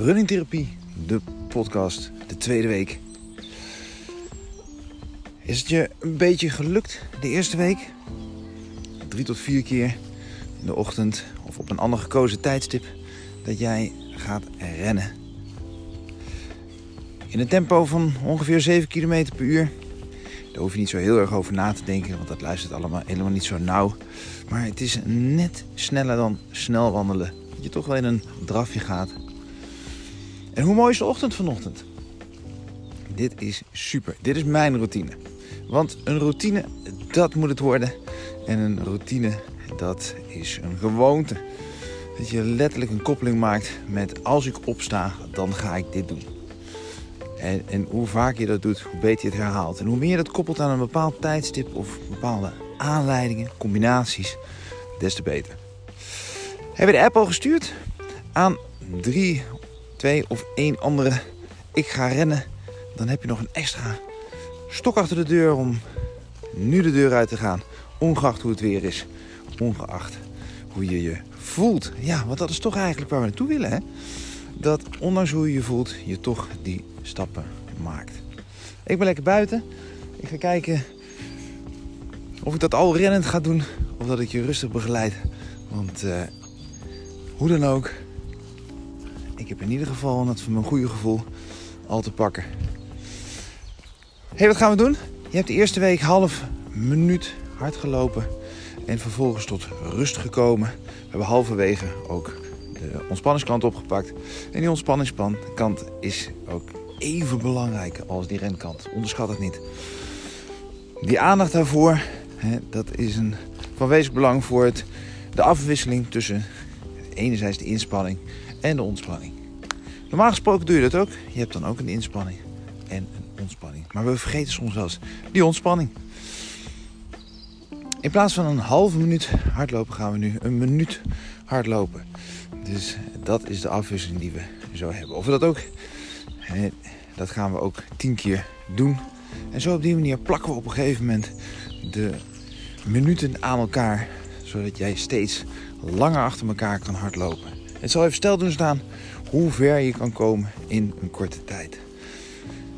Running Therapie, de podcast, de tweede week. Is het je een beetje gelukt de eerste week? Drie tot vier keer in de ochtend of op een ander gekozen tijdstip dat jij gaat rennen. In een tempo van ongeveer 7 km per uur. Daar hoef je niet zo heel erg over na te denken, want dat luistert allemaal helemaal niet zo nauw. Maar het is net sneller dan snel wandelen. Dat je toch wel in een drafje gaat. En hoe mooi is de ochtend vanochtend? Dit is super. Dit is mijn routine. Want een routine, dat moet het worden. En een routine, dat is een gewoonte. Dat je letterlijk een koppeling maakt met als ik opsta, dan ga ik dit doen. En, en hoe vaker je dat doet, hoe beter je het herhaalt. En hoe meer dat koppelt aan een bepaald tijdstip of bepaalde aanleidingen, combinaties, des te beter. Hebben we de app al gestuurd aan drie, twee of één andere. Ik ga rennen. Dan heb je nog een extra stok achter de deur om nu de deur uit te gaan. Ongeacht hoe het weer is. Ongeacht hoe je je voelt. Ja, want dat is toch eigenlijk waar we naartoe willen, hè? Dat ondanks hoe je je voelt, je toch die stappen maakt. Ik ben lekker buiten. Ik ga kijken of ik dat al rennend ga doen of dat ik je rustig begeleid. Want uh, hoe dan ook, ik heb in ieder geval het van mijn goede gevoel al te pakken. hey, wat gaan we doen? Je hebt de eerste week half minuut hard gelopen en vervolgens tot rust gekomen. We hebben halverwege ook de ontspanningskant opgepakt. En die ontspanningskant is ook even belangrijk als die renkant. Onderschat het niet. Die aandacht daarvoor, hè, dat is een van wezenlijk belang voor het, de afwisseling tussen enerzijds de inspanning en de ontspanning. Normaal gesproken doe je dat ook. Je hebt dan ook een inspanning en een ontspanning. Maar we vergeten soms eens die ontspanning. In plaats van een halve minuut hardlopen gaan we nu een minuut hardlopen. Dus dat is de afwisseling die we zo hebben. Of we dat ook, dat gaan we ook tien keer doen. En zo op die manier plakken we op een gegeven moment de minuten aan elkaar. Zodat jij steeds langer achter elkaar kan hardlopen. Het zal even stel doen staan hoe ver je kan komen in een korte tijd.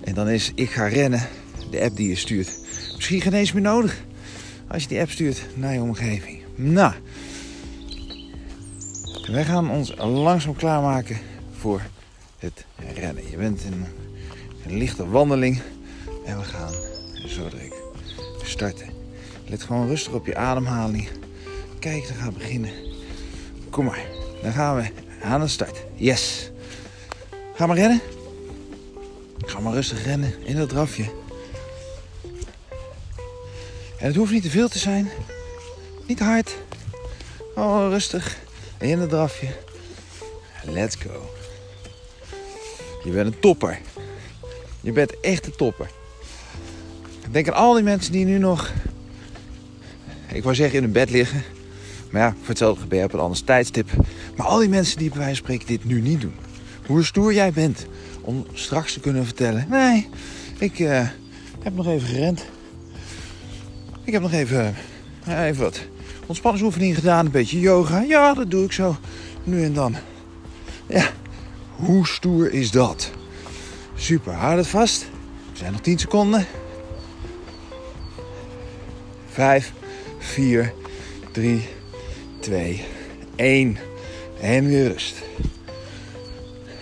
En dan is ik ga rennen, de app die je stuurt, misschien geen eens meer nodig. Als je die app stuurt naar je omgeving. Nou, wij gaan ons langzaam klaarmaken voor het rennen. Je bent in een lichte wandeling en we gaan zo direct starten. Let gewoon rustig op je ademhaling. Kijk, dan gaan beginnen. Kom maar, dan gaan we aan de start. Yes. Ga maar rennen. Ga maar rustig rennen in dat drafje. En het hoeft niet te veel te zijn. Niet hard. Oh, rustig. In het drafje. Let's go. Je bent een topper. Je bent echt een topper. Denk aan al die mensen die nu nog, ik wou zeggen in hun bed liggen. Maar ja, voor hetzelfde gebeurt op een ander tijdstip. Maar al die mensen die bij wijze van spreken dit nu niet doen. Hoe stoer jij bent om straks te kunnen vertellen. Nee, ik uh, heb nog even gerend. Ik heb nog even, uh, even wat ontspanningsoefeningen gedaan. Een beetje yoga. Ja, dat doe ik zo. Nu en dan. Ja, hoe stoer is dat? Super, houd het vast. We zijn nog 10 seconden. 5, 4, 3, 2, 1. En weer rust.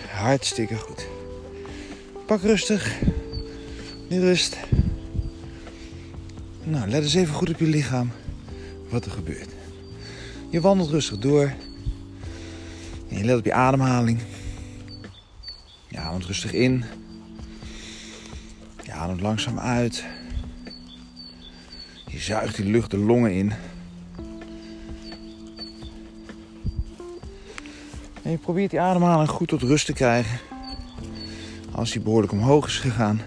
Hartstikke goed. Pak rustig. Die rust. Nou, let eens even goed op je lichaam wat er gebeurt. Je wandelt rustig door. En je let op je ademhaling. Je ademt rustig in. Je ademt langzaam uit. Je zuigt die lucht de longen in. En je probeert die ademhaling goed tot rust te krijgen. Als die behoorlijk omhoog is gegaan.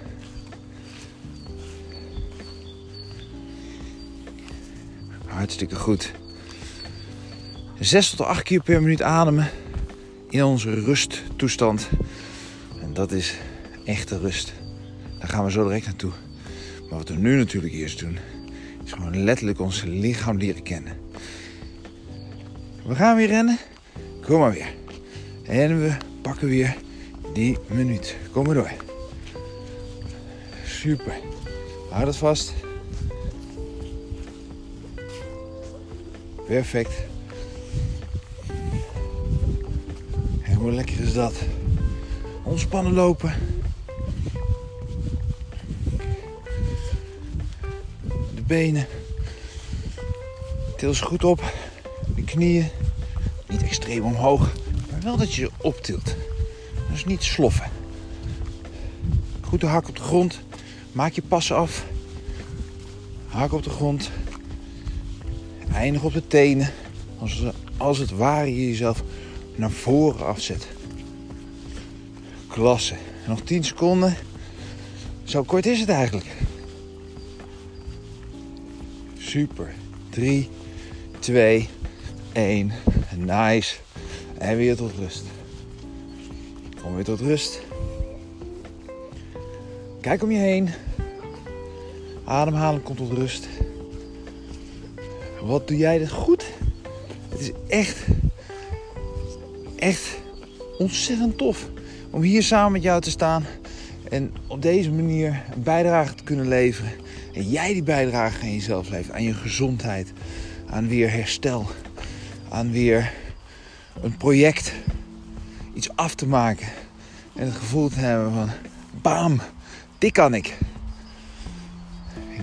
Hartstikke goed. 6 tot 8 keer per minuut ademen in onze rusttoestand. En dat is echte rust. Daar gaan we zo direct naartoe. Maar wat we nu natuurlijk eerst doen, is gewoon letterlijk ons lichaam leren kennen. We gaan weer rennen. Kom maar weer. En we pakken weer die minuut. Kom maar door. Super. Houd het vast. Perfect. En hoe lekker is dat? Ontspannen lopen. De benen. Til ze goed op. De knieën. Niet extreem omhoog. Maar wel dat je ze optilt. Dus niet sloffen. Goed de hak op de grond. Maak je passen af. Hak op de grond. Eindig op de tenen. Als, als het ware je jezelf naar voren afzet. Klasse. Nog 10 seconden. Zo kort is het eigenlijk. Super. 3, 2, 1. Nice. En weer tot rust. Kom weer tot rust. Kijk om je heen. Ademhalen komt tot rust. Wat doe jij dit goed? Het is echt, echt ontzettend tof om hier samen met jou te staan en op deze manier een bijdrage te kunnen leveren. En jij die bijdrage aan jezelf levert, aan je gezondheid, aan weer herstel, aan weer een project, iets af te maken en het gevoel te hebben van bam, dit kan ik.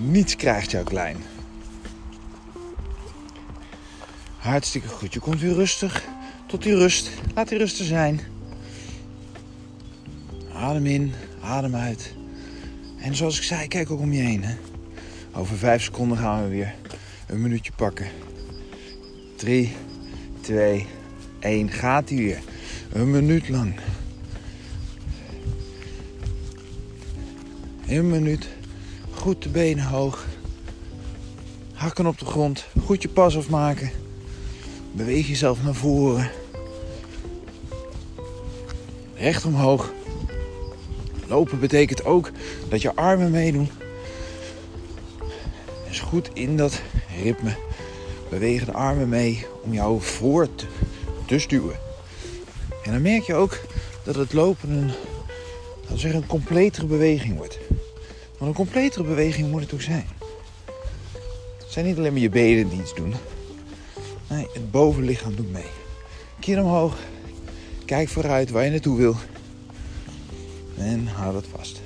Niets krijgt jou klein. Hartstikke goed. Je komt weer rustig tot die rust. Laat die rust er zijn. Adem in, adem uit. En zoals ik zei, kijk ook om je heen. Over vijf seconden gaan we weer een minuutje pakken. 3, 2, 1. Gaat hij weer. Een minuut lang. Een minuut. Goed de benen hoog. Hakken op de grond. Goed je pas afmaken. Beweeg jezelf naar voren. Recht omhoog. Lopen betekent ook dat je armen meedoen. Dus goed in dat ritme bewegen de armen mee om jou voort te stuwen. En dan merk je ook dat het lopen een, zeggen, een completere beweging wordt. Want een completere beweging moet het ook zijn. Het zijn niet alleen maar je benen die iets doen. Nee, het bovenlichaam doet mee. Kin omhoog. Kijk vooruit waar je naartoe wil. En hou dat vast.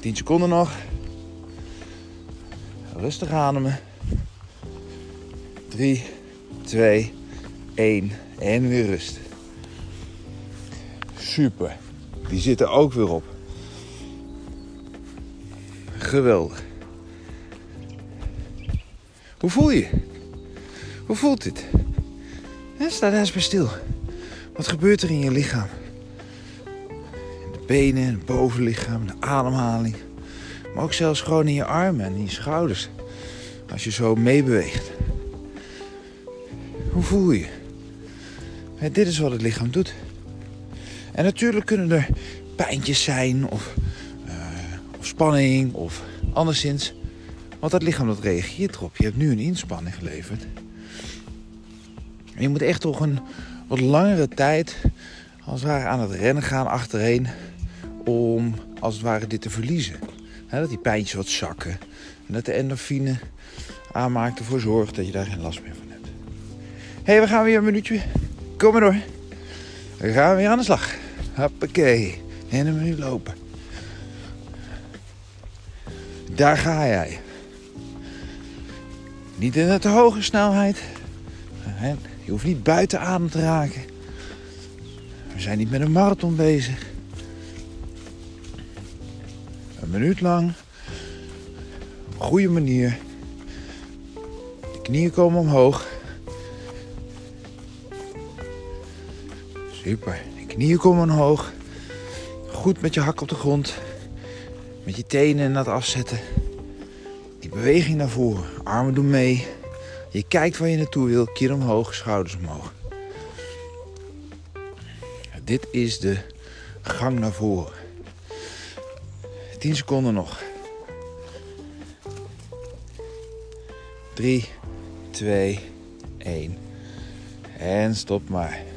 10 seconden nog. Rustig ademen. 3, 2, 1 en weer rust. Super. Die zitten ook weer op. Geweldig. Hoe voel je? Hoe voelt dit? sta daar eens bij stil. Wat gebeurt er in je lichaam? de benen, het bovenlichaam, de ademhaling. Maar ook zelfs gewoon in je armen en in je schouders. Als je zo meebeweegt. Hoe voel je? Dit is wat het lichaam doet. En natuurlijk kunnen er pijntjes zijn of, uh, of spanning of anderszins. Want dat lichaam dat reageert erop. Je hebt nu een inspanning geleverd. Je moet echt toch een wat langere tijd als het ware aan het rennen gaan achtereen om als het ware dit te verliezen. dat die pijntjes wat zakken en dat de endorfine aanmaakt ervoor zorgt dat je daar geen last meer van hebt. Hé, hey, we gaan weer een minuutje. Kom maar door. We gaan weer aan de slag. Hoppakee. En een minuut lopen. Daar ga jij. Niet in te hoge snelheid. Je hoeft niet buiten adem te raken. We zijn niet met een marathon bezig. Een minuut lang. Op een goede manier. De knieën komen omhoog. Super. De knieën komen omhoog. Goed met je hak op de grond. Met je tenen dat afzetten. Die beweging naar voren. Armen doen mee. Je kijkt waar je naartoe wil. Kin omhoog, schouders omhoog. Dit is de gang naar voren. 10 seconden nog. 3, 2, 1. En stop maar.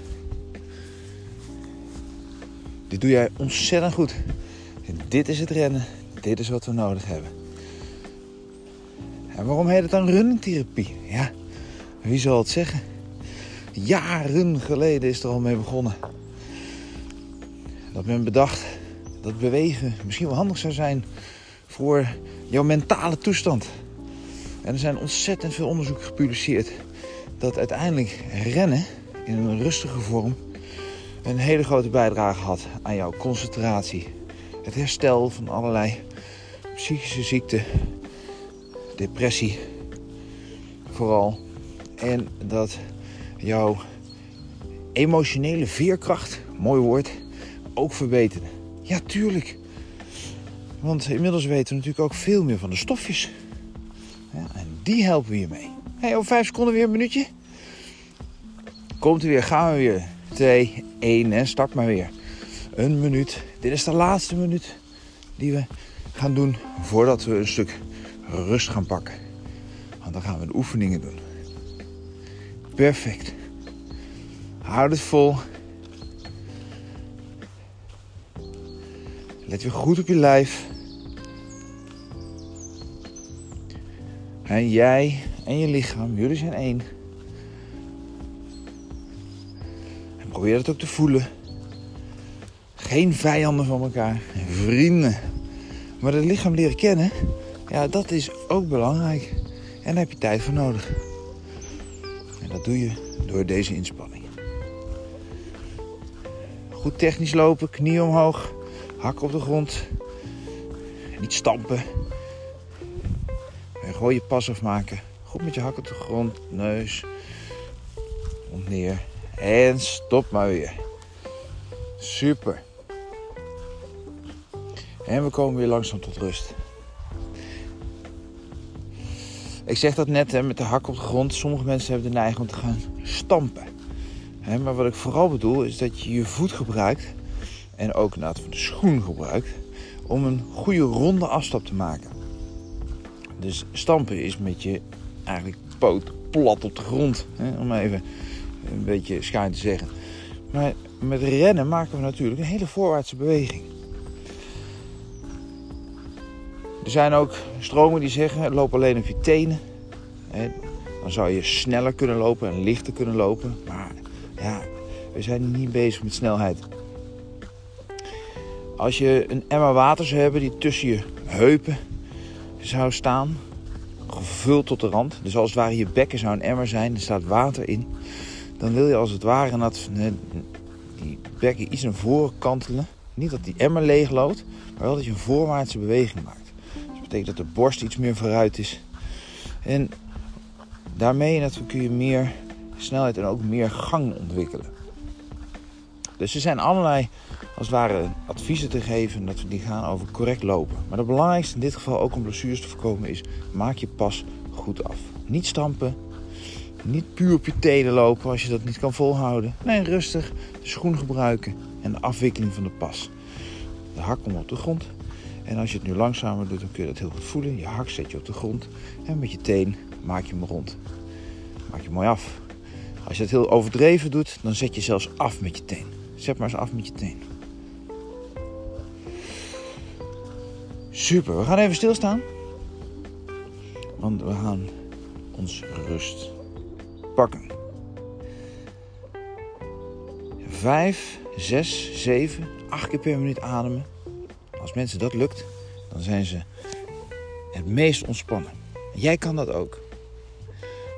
Dit doe jij ontzettend goed. dit is het rennen. Dit is wat we nodig hebben. En waarom heet het dan runningtherapie? Ja, wie zal het zeggen? Jaren geleden is er al mee begonnen. Dat men bedacht dat bewegen misschien wel handig zou zijn voor jouw mentale toestand. En er zijn ontzettend veel onderzoeken gepubliceerd dat uiteindelijk rennen in een rustige vorm een hele grote bijdrage had aan jouw concentratie. Het herstel van allerlei psychische ziekten, depressie vooral. En dat jouw emotionele veerkracht, mooi woord, ook verbeterde. Ja, tuurlijk. Want inmiddels weten we natuurlijk ook veel meer van de stofjes. Ja, en die helpen we je mee. Hey, over vijf seconden weer een minuutje. Komt er weer, gaan we weer. 2, 1 en start maar weer. Een minuut. Dit is de laatste minuut die we gaan doen voordat we een stuk rust gaan pakken. Want dan gaan we de oefeningen doen. Perfect. Houd het vol. Let weer goed op je lijf. En jij en je lichaam, jullie zijn één. Probeer het ook te voelen. Geen vijanden van elkaar, vrienden. Maar het lichaam leren kennen, ja, dat is ook belangrijk. En daar heb je tijd voor nodig. En dat doe je door deze inspanning. Goed technisch lopen, knie omhoog, hak op de grond. Niet stampen. En gooi je pas afmaken. Goed met je hak op de grond, neus. Om neer. En stop maar weer. Super. En we komen weer langzaam tot rust. Ik zeg dat net hè, met de hak op de grond. Sommige mensen hebben de neiging om te gaan stampen. Hè, maar wat ik vooral bedoel is dat je je voet gebruikt. En ook inderdaad van de schoen gebruikt. Om een goede ronde afstap te maken. Dus stampen is met je eigenlijk poot plat op de grond. Hè, om even een beetje schuin te zeggen. Maar met rennen maken we natuurlijk een hele voorwaartse beweging. Er zijn ook stromen die zeggen, loop alleen op je tenen. Dan zou je sneller kunnen lopen en lichter kunnen lopen. Maar ja, we zijn niet bezig met snelheid. Als je een emmer water zou hebben die tussen je heupen zou staan, gevuld tot de rand. Dus als het ware je bekken zou een emmer zijn, er staat water in. Dan wil je als het ware dat die bekken iets naar voren kantelen. Niet dat die emmer leeg loopt, maar wel dat je een voorwaartse beweging maakt betekent dat de borst iets meer vooruit is. En daarmee kun je meer snelheid en ook meer gang ontwikkelen. Dus er zijn allerlei, als het ware, adviezen te geven dat we die gaan over correct lopen. Maar het belangrijkste in dit geval, ook om blessures te voorkomen, is maak je pas goed af. Niet stampen, niet puur op je tenen lopen als je dat niet kan volhouden. Nee, rustig de schoen gebruiken en de afwikkeling van de pas. De hak komt op de grond, en als je het nu langzamer doet, dan kun je dat heel goed voelen. Je hak zet je op de grond en met je teen maak je hem rond. Maak je mooi af. Als je het heel overdreven doet, dan zet je zelfs af met je teen. Zet maar eens af met je teen. Super, we gaan even stilstaan. Want we gaan ons rust pakken. Vijf, zes, zeven, acht keer per minuut ademen. Als mensen dat lukt, dan zijn ze het meest ontspannen. Jij kan dat ook.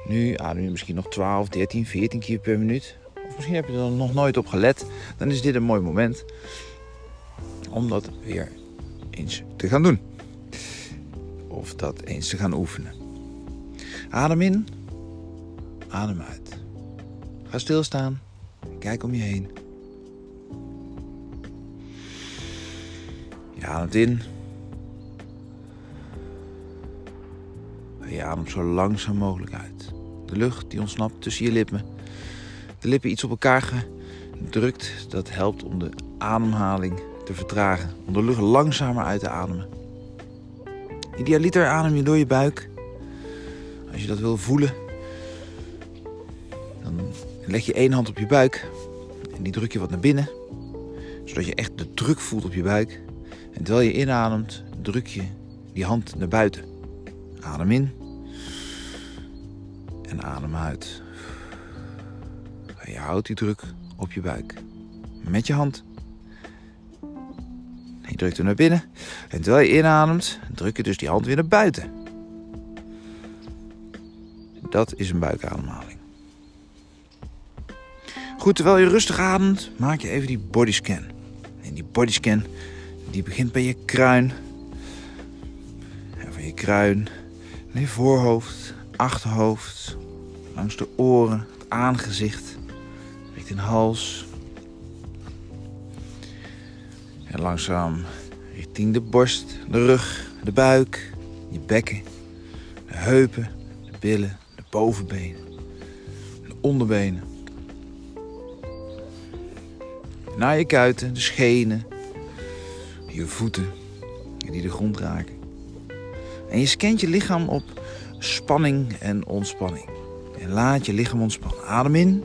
Nu adem je misschien nog 12, 13, 14 keer per minuut. Of misschien heb je er nog nooit op gelet. Dan is dit een mooi moment om dat weer eens te gaan doen. Of dat eens te gaan oefenen. Adem in, adem uit. Ga stilstaan, kijk om je heen. Je ademt in. Je ademt zo langzaam mogelijk uit. De lucht die ontsnapt tussen je lippen. De lippen iets op elkaar gedrukt. Dat helpt om de ademhaling te vertragen. Om de lucht langzamer uit te ademen. Idealiter adem je door je buik. Als je dat wil voelen, leg je één hand op je buik en die druk je wat naar binnen Zodat je echt de druk voelt op je buik. En terwijl je inademt, druk je die hand naar buiten. Adem in. En adem uit. En je houdt die druk op je buik. Met je hand. Je drukt hem naar binnen. En terwijl je inademt, druk je dus die hand weer naar buiten. Dat is een buikademhaling. Goed, terwijl je rustig ademt, maak je even die bodyscan. En die bodyscan die begint bij je kruin. En van je kruin naar je voorhoofd, achterhoofd, langs de oren, het aangezicht, richting hals. En langzaam richting de borst, de rug, de buik, je bekken, de heupen, de billen, de bovenbenen, de onderbenen. Naar je kuiten, de schenen, je voeten die de grond raken. En je scant je lichaam op spanning en ontspanning. En laat je lichaam ontspannen. Adem in,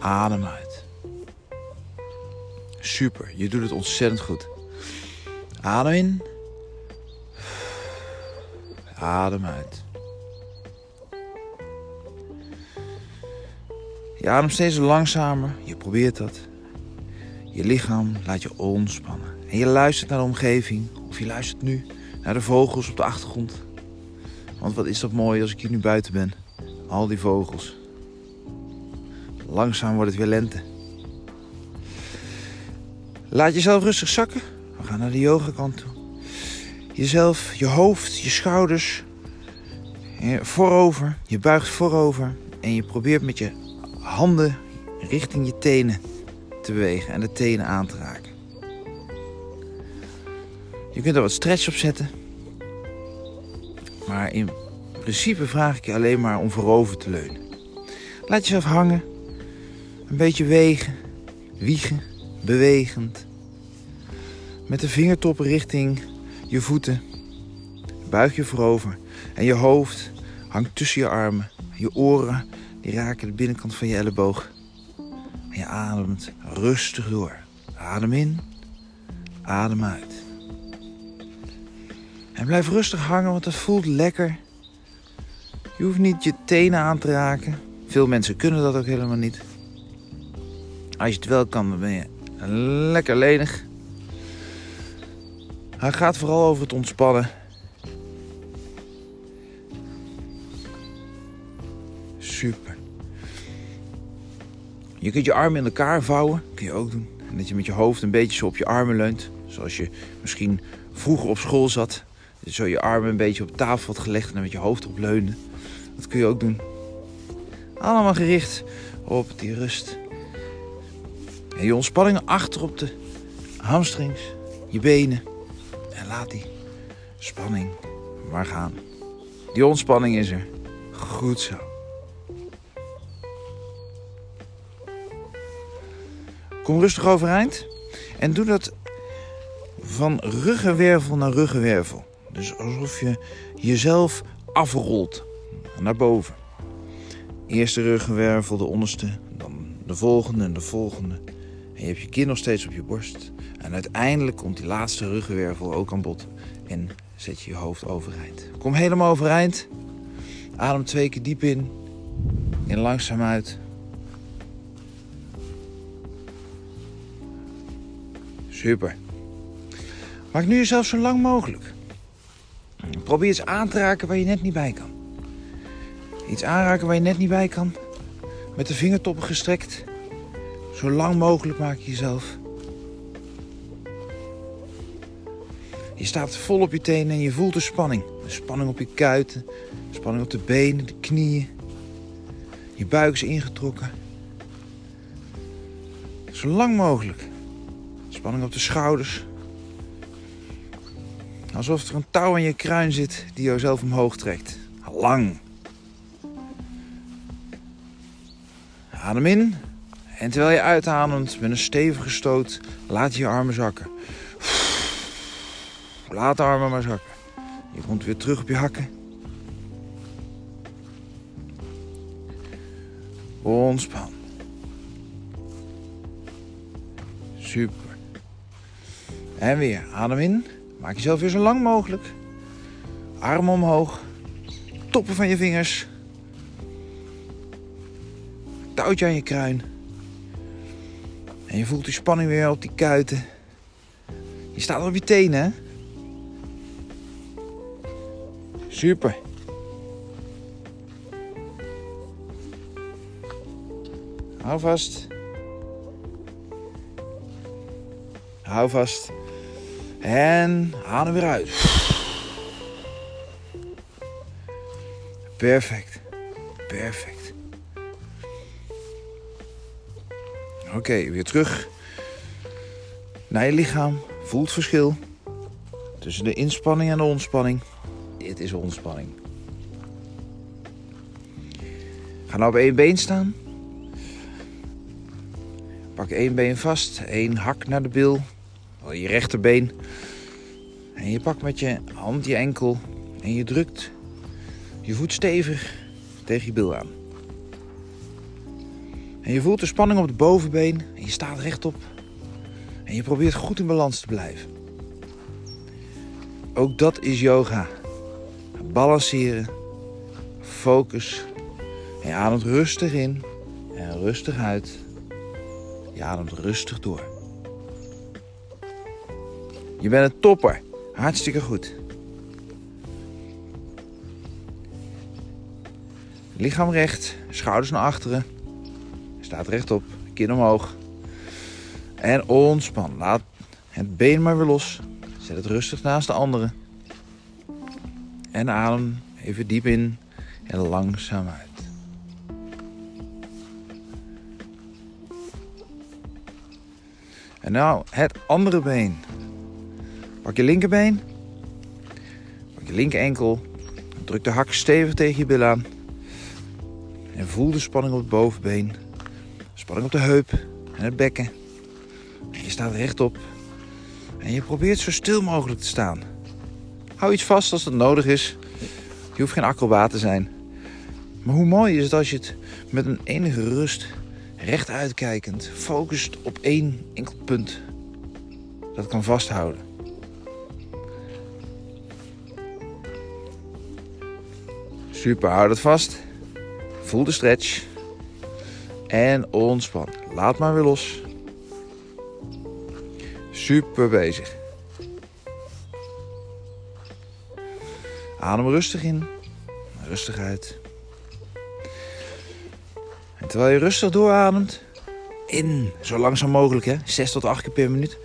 adem uit. Super, je doet het ontzettend goed. Adem in, adem uit. Je ademt steeds langzamer, je probeert dat. Je lichaam laat je ontspannen. En je luistert naar de omgeving, of je luistert nu naar de vogels op de achtergrond. Want wat is dat mooi als ik hier nu buiten ben. Al die vogels. Langzaam wordt het weer lente. Laat jezelf rustig zakken. We gaan naar de yoga kant toe. Jezelf, je hoofd, je schouders. Voorover. Je buigt voorover. En je probeert met je handen richting je tenen bewegen. En de tenen aan te raken. Je kunt er wat stretch op zetten. Maar in principe vraag ik je alleen maar om voorover te leunen. Laat jezelf hangen. Een beetje wegen. Wiegen. Bewegend. Met de vingertoppen richting je voeten. Buig je voorover. En je hoofd hangt tussen je armen. Je oren die raken de binnenkant van je elleboog. Ademt rustig door. Adem in. Adem uit. En blijf rustig hangen, want het voelt lekker. Je hoeft niet je tenen aan te raken. Veel mensen kunnen dat ook helemaal niet. Als je het wel kan, dan ben je lekker lenig. Hij gaat vooral over het ontspannen. Je kunt je armen in elkaar vouwen. Kun je ook doen. En dat je met je hoofd een beetje zo op je armen leunt. Zoals je misschien vroeger op school zat zo je armen een beetje op tafel had gelegd en met je hoofd op leunen. Dat kun je ook doen. Allemaal gericht op die rust. En je ontspanning achter op de hamstrings, je benen. En laat die spanning maar gaan. Die ontspanning is er. Goed zo. Kom rustig overeind. En doe dat van ruggenwervel naar ruggenwervel. Dus alsof je jezelf afrolt naar boven. Eerste ruggenwervel, de onderste, dan de volgende en de volgende. En je hebt je kin nog steeds op je borst. En uiteindelijk komt die laatste ruggenwervel ook aan bod. En zet je je hoofd overeind. Kom helemaal overeind. Adem twee keer diep in. En langzaam uit. Super. Maak nu jezelf zo lang mogelijk. Probeer iets aan te raken waar je net niet bij kan. Iets aanraken waar je net niet bij kan. Met de vingertoppen gestrekt. Zo lang mogelijk maak je jezelf. Je staat vol op je tenen en je voelt de spanning. De spanning op je kuiten, de spanning op de benen, de knieën. Je buik is ingetrokken. Zo lang mogelijk. Spanning op de schouders. Alsof er een touw aan je kruin zit die jouzelf omhoog trekt. Lang. Adem in. En terwijl je uitademt met een stevige stoot, laat je je armen zakken. Laat de armen maar zakken. Je komt weer terug op je hakken. Ontspan. Super. En weer. Adem in. Maak jezelf weer zo lang mogelijk. Armen omhoog. Toppen van je vingers. Touwtje aan je kruin. En je voelt die spanning weer op die kuiten. Je staat op je tenen? Super. Hou vast. Hou vast. En adem weer uit. Perfect. Perfect. Oké, weer terug naar je lichaam. Voel het verschil tussen de inspanning en de ontspanning. Dit is ontspanning. Ga nou op één been staan. Pak één been vast, één hak naar de bil, je rechterbeen. En je pakt met je hand je enkel en je drukt je voet stevig tegen je bil aan. En je voelt de spanning op het bovenbeen en je staat rechtop. En je probeert goed in balans te blijven. Ook dat is yoga. Balanceren, focus. En je ademt rustig in en rustig uit. Je ademt rustig door. Je bent een topper. Hartstikke goed. Lichaam recht, schouders naar achteren. Staat rechtop, kin omhoog. En ontspan. Laat het been maar weer los. Zet het rustig naast de andere. En adem even diep in en langzaam uit. En nou het andere been. Pak je linkerbeen. Pak je linker enkel. Druk de hak stevig tegen je bil aan. En voel de spanning op het bovenbeen. Spanning op de heup en het bekken. En je staat rechtop. En je probeert zo stil mogelijk te staan. Hou iets vast als dat nodig is. Je hoeft geen acrobaat te zijn. Maar hoe mooi is het als je het met een enige rust, recht uitkijkend, focust op één enkel punt. Dat kan vasthouden. Super, hou het vast. Voel de stretch. En ontspan. Laat maar weer los. Super bezig. Adem rustig in. Rustig uit. En terwijl je rustig doorademt. In, zo langzaam mogelijk hè. 6 tot 8 keer per minuut.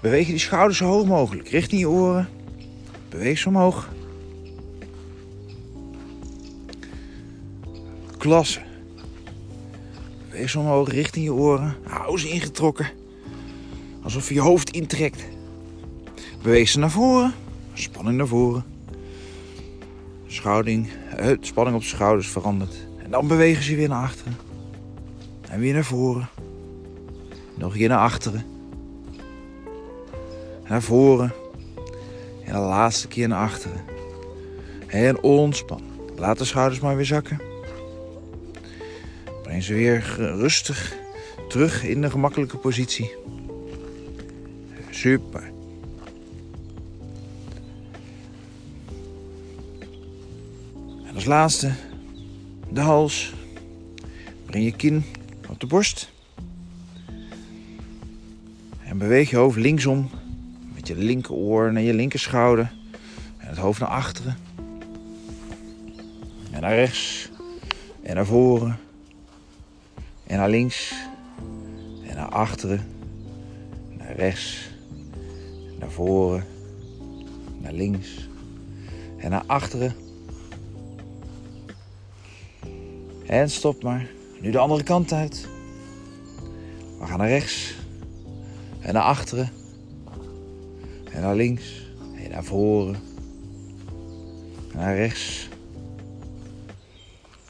Beweeg je die schouders zo hoog mogelijk. Richting je oren. Beweeg ze omhoog. Klasse. Ze omhoog richting je oren. Hou ze ingetrokken. Alsof je je hoofd intrekt. Beweeg ze naar voren. Spanning naar voren. Schouding, uh, spanning op de schouders verandert. En dan bewegen ze weer naar achteren. En weer naar voren. Nog een keer naar achteren. Naar voren. En de laatste keer naar achteren. En ontspan. Laat de schouders maar weer zakken. Breng ze weer rustig terug in de gemakkelijke positie. Super. En als laatste de hals. Breng je kin op de borst. En beweeg je hoofd linksom. Met je linkeroor naar je linkerschouder. En het hoofd naar achteren. En naar rechts. En naar voren. En naar links. En naar achteren. Naar rechts. Naar voren. Naar links. En naar achteren. En stop maar. Nu de andere kant uit. We gaan naar rechts. En naar achteren. En naar links. En naar voren. En naar rechts.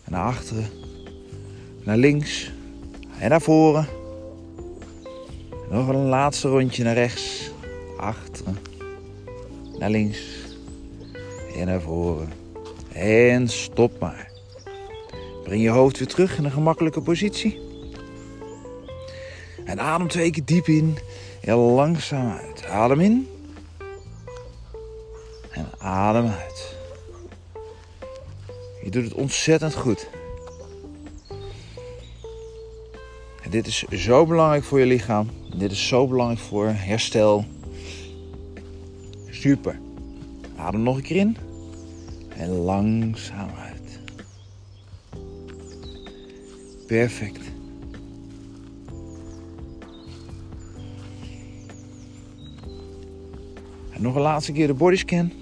En naar achteren. Naar links. En naar voren. Nog een laatste rondje naar rechts. Achteren. Naar links. En naar voren. En stop maar. Breng je hoofd weer terug in een gemakkelijke positie. En adem twee keer diep in Heel langzaam uit. Adem in. En adem uit. Je doet het ontzettend goed. Dit is zo belangrijk voor je lichaam. Dit is zo belangrijk voor herstel. Super. Adem nog een keer in. En langzaam uit. Perfect. En nog een laatste keer de bodyscan.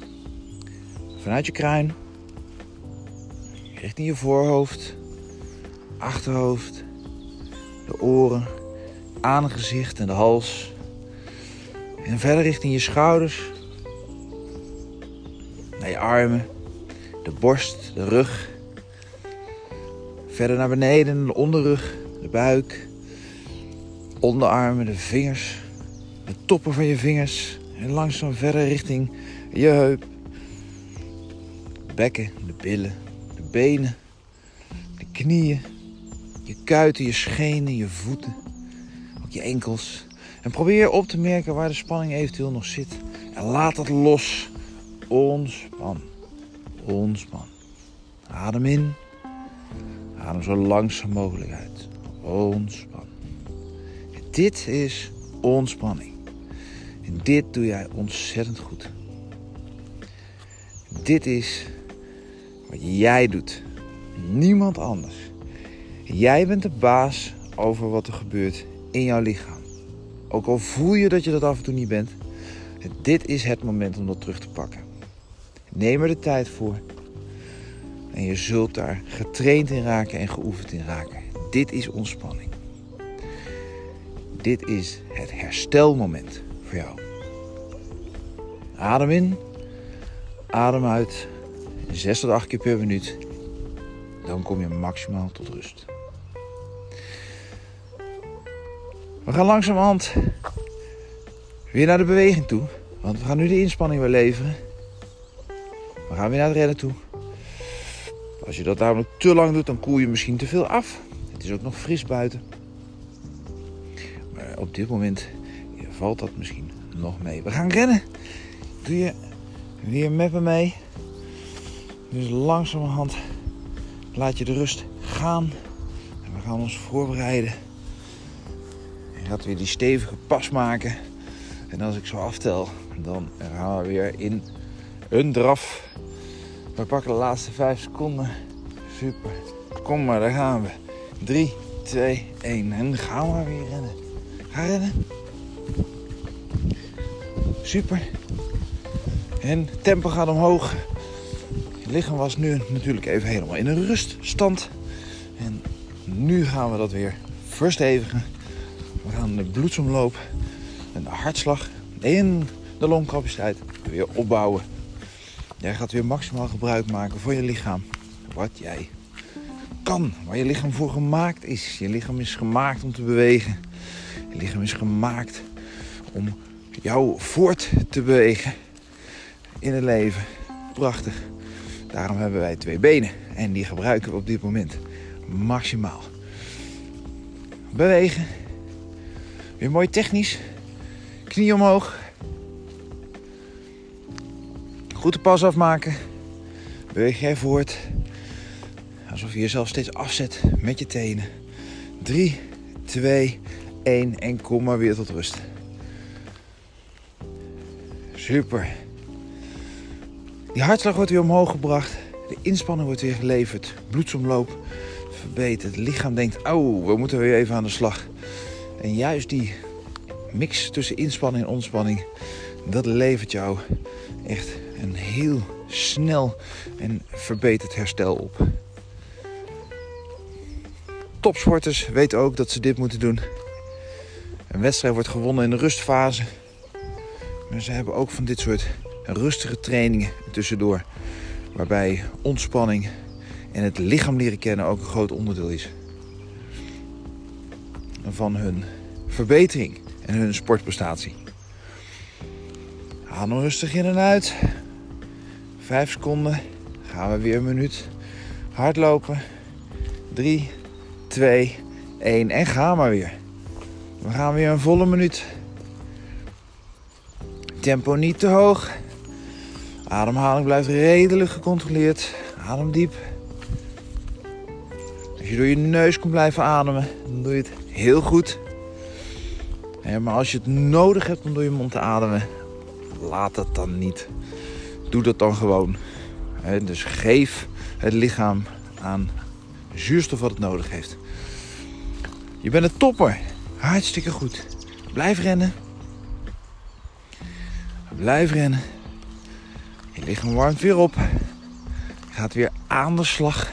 Vanuit je kruin. Richting je voorhoofd. Achterhoofd. De oren. Aangezicht en de hals. En verder richting je schouders. Naar je armen. De borst, de rug. Verder naar beneden, de onderrug, de buik. Onderarmen, de vingers. De toppen van je vingers. En langzaam verder richting je heup. bekken, de billen, de benen, de knieën, je kuiten, je schenen, je voeten, ook je enkels. En probeer op te merken waar de spanning eventueel nog zit. En laat het los. Ontspan. Ontspan. Adem in. Adem zo langzaam mogelijk uit. Ontspan. Dit is ontspanning. En dit doe jij ontzettend goed. Dit is wat jij doet. Niemand anders. Jij bent de baas over wat er gebeurt in jouw lichaam. Ook al voel je dat je dat af en toe niet bent. Dit is het moment om dat terug te pakken. Neem er de tijd voor. En je zult daar getraind in raken en geoefend in raken. Dit is ontspanning. Dit is het herstelmoment voor jou. Adem in, adem uit. 6 tot 8 keer per minuut. Dan kom je maximaal tot rust. We gaan langzamerhand weer naar de beweging toe. Want we gaan nu de inspanning weer leveren. We gaan weer naar het rennen toe. Als je dat namelijk te lang doet, dan koel je misschien te veel af. Het is ook nog fris buiten. Maar op dit moment valt dat misschien nog mee. We gaan rennen. Doe je weer met me mee. Dus langzamerhand laat je de rust gaan. En we gaan ons voorbereiden. Je gaat weer die stevige pas maken. En als ik zo aftel, dan gaan we weer in een draf. We pakken de laatste 5 seconden. Super. Kom maar, daar gaan we. 3, 2, 1. En gaan we weer rennen. Ga rennen. Super. En tempo gaat omhoog. Lichaam was nu natuurlijk even helemaal in een ruststand. En nu gaan we dat weer verstevigen. We gaan de bloedsomloop en de hartslag en de longcapaciteit weer opbouwen. Jij gaat weer maximaal gebruik maken voor je lichaam. Wat jij kan. Waar je lichaam voor gemaakt is. Je lichaam is gemaakt om te bewegen. Je lichaam is gemaakt om jou voort te bewegen in het leven. Prachtig. Daarom hebben wij twee benen en die gebruiken we op dit moment maximaal. Bewegen. Weer mooi technisch. Knie omhoog. Goed de pas afmaken. Beweeg jij voort. Alsof je jezelf steeds afzet met je tenen. 3, 2, 1 en kom maar weer tot rust. Super. Die hartslag wordt weer omhoog gebracht. De inspanning wordt weer geleverd. Bloedsomloop verbeterd. Het lichaam denkt, oh, we moeten weer even aan de slag. En juist die mix tussen inspanning en ontspanning, dat levert jou echt een heel snel en verbeterd herstel op. Topsporters weten ook dat ze dit moeten doen. Een wedstrijd wordt gewonnen in de rustfase. Maar ze hebben ook van dit soort rustige trainingen tussendoor. Waarbij ontspanning en het lichaam leren kennen ook een groot onderdeel is. Van hun verbetering en hun sportprestatie. Adem rustig in en uit. Vijf seconden. Gaan we weer een minuut. Hardlopen. 3, 2, 1 en gaan maar weer. We gaan weer een volle minuut. tempo niet te hoog. Ademhaling blijft redelijk gecontroleerd. Adem diep. Als je door je neus kan blijven ademen, dan doe je het heel goed. maar als je het nodig hebt om door je mond te ademen, laat dat dan niet. Doe dat dan gewoon. Dus geef het lichaam aan zuurstof wat het nodig heeft. Je bent een topper. Hartstikke goed. Blijf rennen. Blijf rennen. Je lichaam warmt weer op. Gaat weer aan de slag.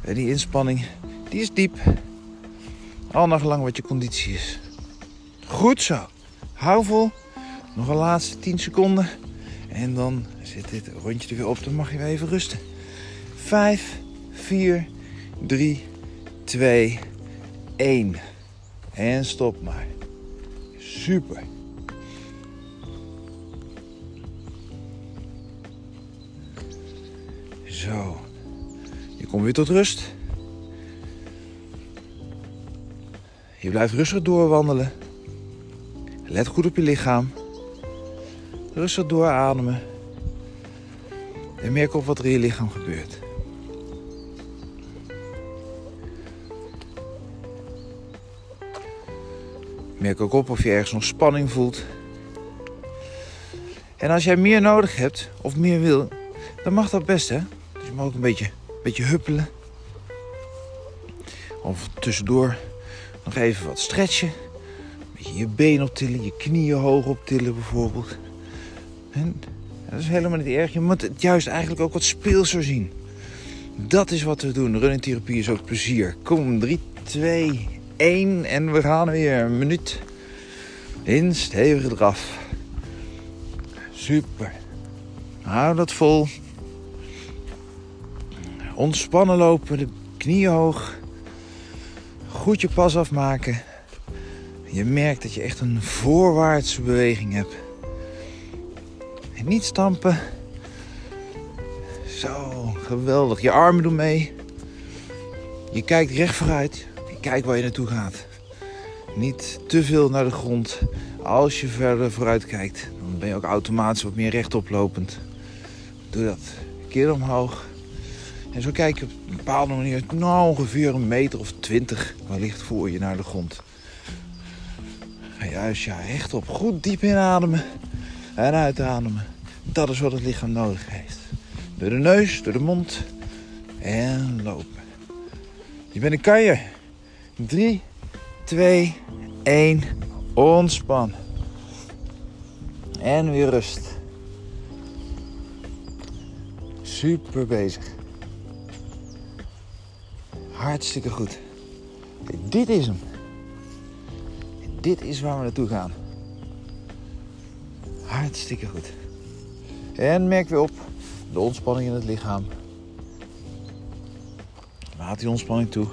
En die inspanning, die is diep. Al naar gelang wat je conditie is. Goed zo. Hou vol. Nog een laatste 10 seconden. En dan zit dit rondje er weer op. Dan mag je weer even rusten. 5, 4, 3, 2, 1. En stop maar. Super. Zo. Je komt weer tot rust. Je blijft rustig doorwandelen. Let goed op je lichaam. Rustig doorademen. En merk op wat er in je lichaam gebeurt. Merk ook op of je ergens nog spanning voelt. En als jij meer nodig hebt of meer wil, dan mag dat best hè. Mag ook een beetje, beetje huppelen. Of tussendoor nog even wat stretchen. Een beetje je been optillen, je knieën hoog optillen bijvoorbeeld. En dat is helemaal niet erg. Je moet het juist eigenlijk ook wat speelser zien. Dat is wat we doen. Runningtherapie is ook plezier. Kom, 3, 2, 1 en we gaan weer een minuut in stevige draf. Super. Hou dat vol. Ontspannen lopen, de knieën hoog. Goed je pas afmaken. Je merkt dat je echt een voorwaartse beweging hebt. Niet stampen. Zo, geweldig. Je armen doen mee. Je kijkt recht vooruit. Je kijkt waar je naartoe gaat. Niet te veel naar de grond. Als je verder vooruit kijkt, dan ben je ook automatisch wat meer rechtoplopend. Doe dat. Keer omhoog. En zo kijk je op een bepaalde manier nou, ongeveer een meter of twintig wellicht voor je naar de grond. Juist, ja, rechtop. Goed diep inademen en uitademen. Dat is wat het lichaam nodig heeft. Door de neus, door de mond en lopen. Je bent een kanjer. 3, 2, 1. Ontspan. En weer rust. Super bezig. Hartstikke goed. Dit is hem. Dit is waar we naartoe gaan. Hartstikke goed. En merk weer op de ontspanning in het lichaam. Laat die ontspanning toe.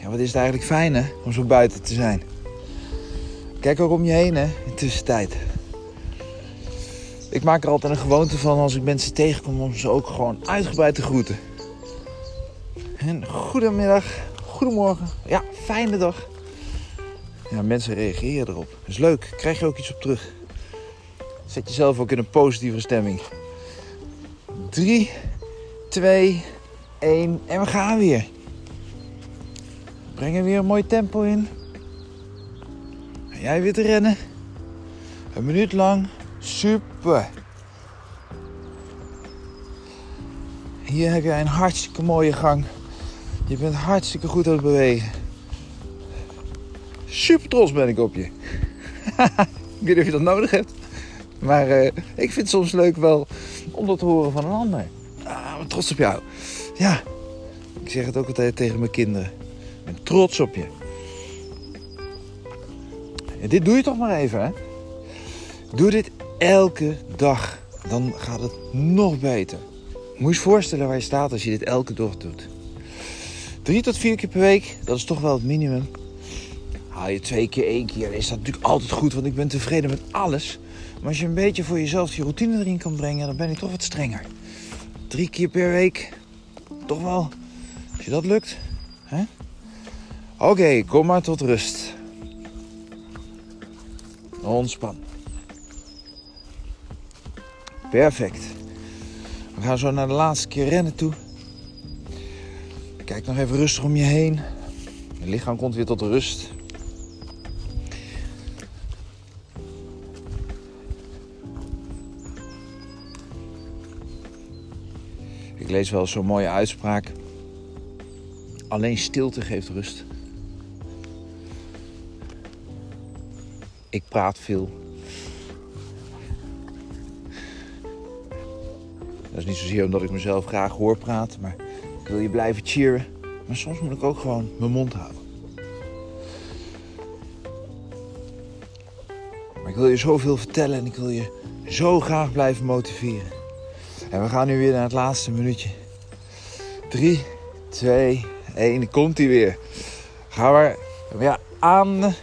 Ja, wat is het eigenlijk fijn hè, om zo buiten te zijn. Kijk ook om je heen hè, in tussentijd. Ik maak er altijd een gewoonte van als ik mensen tegenkom om ze ook gewoon uitgebreid te groeten. En goedemiddag, goedemorgen, ja, fijne dag. Ja, mensen reageren erop. Dat is leuk, krijg je ook iets op terug. Zet jezelf ook in een positieve stemming. 3, 2, 1 en we gaan weer. Brengen weer een mooi tempo in. En jij weer te rennen. Een minuut lang. Super. Hier heb je een hartstikke mooie gang. Je bent hartstikke goed aan het bewegen. Super trots ben ik op je. ik weet niet of je dat nodig hebt. Maar uh, ik vind het soms leuk wel om dat te horen van een ander. Ah, trots op jou. Ja, ik zeg het ook altijd tegen mijn kinderen. Ik ben trots op je. En dit doe je toch maar even, hè? Doe dit elke dag. Dan gaat het nog beter. Moet je je voorstellen waar je staat als je dit elke dag doet. Drie tot vier keer per week, dat is toch wel het minimum. Haal je twee keer, één keer, is dat natuurlijk altijd goed, want ik ben tevreden met alles. Maar als je een beetje voor jezelf je routine erin kan brengen, dan ben ik toch wat strenger. Drie keer per week, toch wel. Als je dat lukt, hè? Oké, kom maar tot rust. Ontspan. Perfect. We gaan zo naar de laatste keer rennen toe. Kijk nog even rustig om je heen. Je lichaam komt weer tot rust. Ik lees wel zo'n mooie uitspraak. Alleen stilte geeft rust. Ik praat veel. Is niet zozeer omdat ik mezelf graag hoor praten, maar ik wil je blijven cheeren. Maar soms moet ik ook gewoon mijn mond houden. Maar ik wil je zoveel vertellen en ik wil je zo graag blijven motiveren. En we gaan nu weer naar het laatste minuutje. 3, 2, 1. Komt hij weer. Gaan we ja, aan,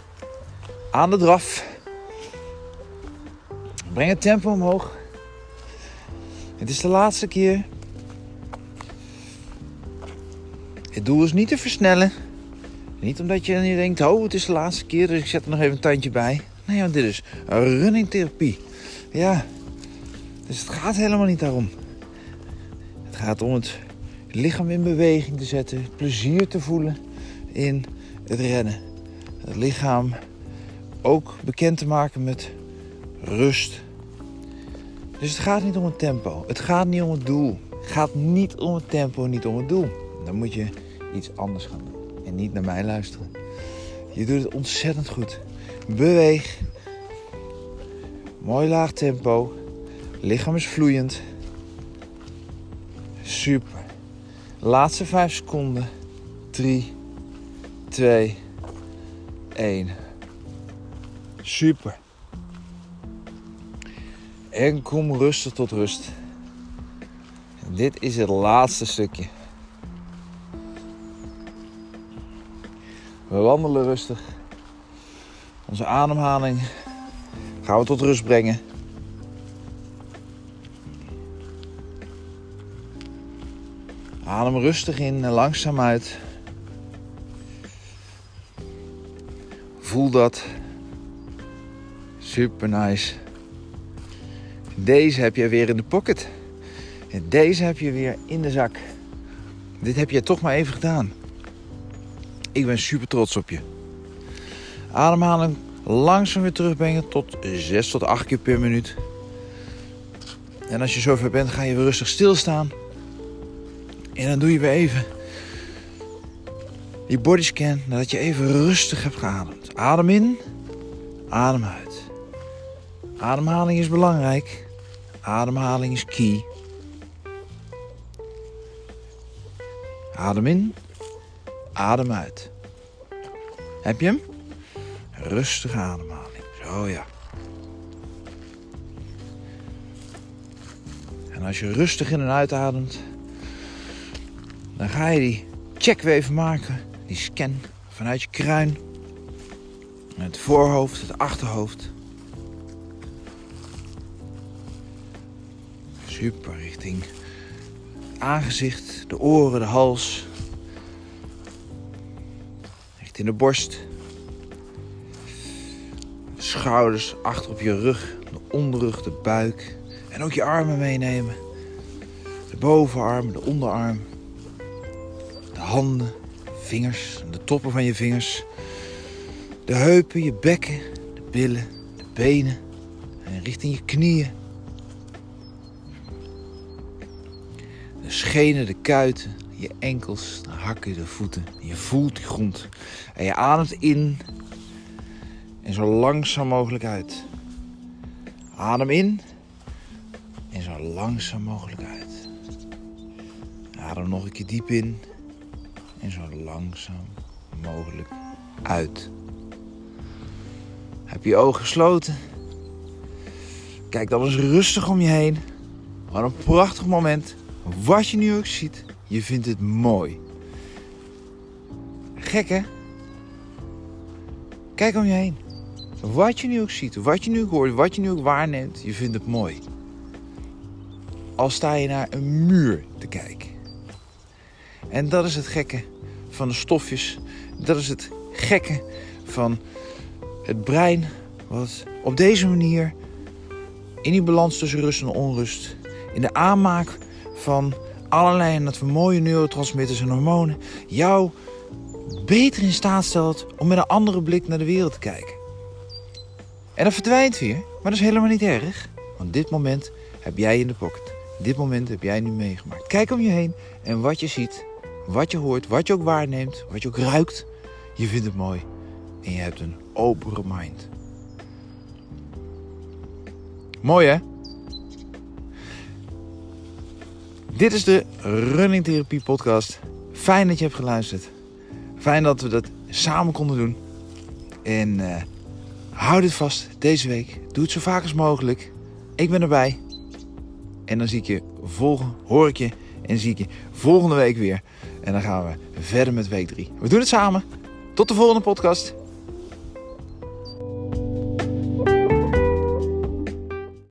aan de draf. Breng het tempo omhoog. Het is de laatste keer. Het doel is niet te versnellen. Niet omdat je, je denkt, oh het is de laatste keer, dus ik zet er nog even een tandje bij. Nee, want dit is running therapie. Ja, dus het gaat helemaal niet daarom. Het gaat om het lichaam in beweging te zetten, plezier te voelen in het rennen. Het lichaam ook bekend te maken met rust. Dus het gaat niet om het tempo. Het gaat niet om het doel. Het gaat niet om het tempo, niet om het doel. Dan moet je iets anders gaan doen. En niet naar mij luisteren. Je doet het ontzettend goed. Beweeg. Mooi laag tempo. Lichaam is vloeiend. Super. Laatste 5 seconden. 3, 2, 1. Super. En kom rustig tot rust. dit is het laatste stukje. We wandelen rustig. Onze ademhaling gaan we tot rust brengen. Adem rustig in en langzaam uit. Voel dat. Super nice. Deze heb je weer in de pocket. En deze heb je weer in de zak. Dit heb je toch maar even gedaan. Ik ben super trots op je. Ademhaling langzaam weer terugbrengen tot 6 tot 8 keer per minuut. En als je zover bent, ga je weer rustig stilstaan. En dan doe je weer even die bodyscan nadat je even rustig hebt geademd. Adem in, adem uit. Ademhaling is belangrijk. Ademhaling is key. Adem in, adem uit. Heb je hem? Rustige ademhaling. Zo ja. En als je rustig in en uitademt, dan ga je die check weer even maken. Die scan vanuit je kruin. Het voorhoofd, het achterhoofd. Super, richting aangezicht, de oren, de hals. Richting de borst. De schouders, achter op je rug, de onderrug, de buik. En ook je armen meenemen. De bovenarm, de onderarm. De handen, vingers, de toppen van je vingers. De heupen, je bekken, de billen, de benen. En richting je knieën. Schenen, de kuiten, je enkels, de hakken, de voeten. Je voelt die grond. En je ademt in en zo langzaam mogelijk uit. Adem in en zo langzaam mogelijk uit. Adem nog een keer diep in en zo langzaam mogelijk uit. Heb je ogen gesloten? Kijk dan eens rustig om je heen. Wat een prachtig moment. Wat je nu ook ziet, je vindt het mooi. Gek hè? Kijk om je heen. Wat je nu ook ziet, wat je nu ook hoort, wat je nu ook waarneemt, je vindt het mooi. Al sta je naar een muur te kijken. En dat is het gekke van de stofjes. Dat is het gekke van het brein. Wat op deze manier in die balans tussen rust en onrust. In de aanmaak van allerlei en dat we mooie neurotransmitters en hormonen. Jou beter in staat stelt om met een andere blik naar de wereld te kijken. En dat verdwijnt weer, maar dat is helemaal niet erg. Want dit moment heb jij in de pocket. Dit moment heb jij nu meegemaakt. Kijk om je heen en wat je ziet, wat je hoort, wat je ook waarneemt, wat je ook ruikt. Je vindt het mooi en je hebt een opere mind. Mooi hè? Dit is de Running Therapie podcast. Fijn dat je hebt geluisterd. Fijn dat we dat samen konden doen. En uh, hou dit vast deze week. Doe het zo vaak als mogelijk. Ik ben erbij. En dan zie ik je volgen, hoor ik je en zie ik je volgende week weer. En dan gaan we verder met week 3. We doen het samen. Tot de volgende podcast.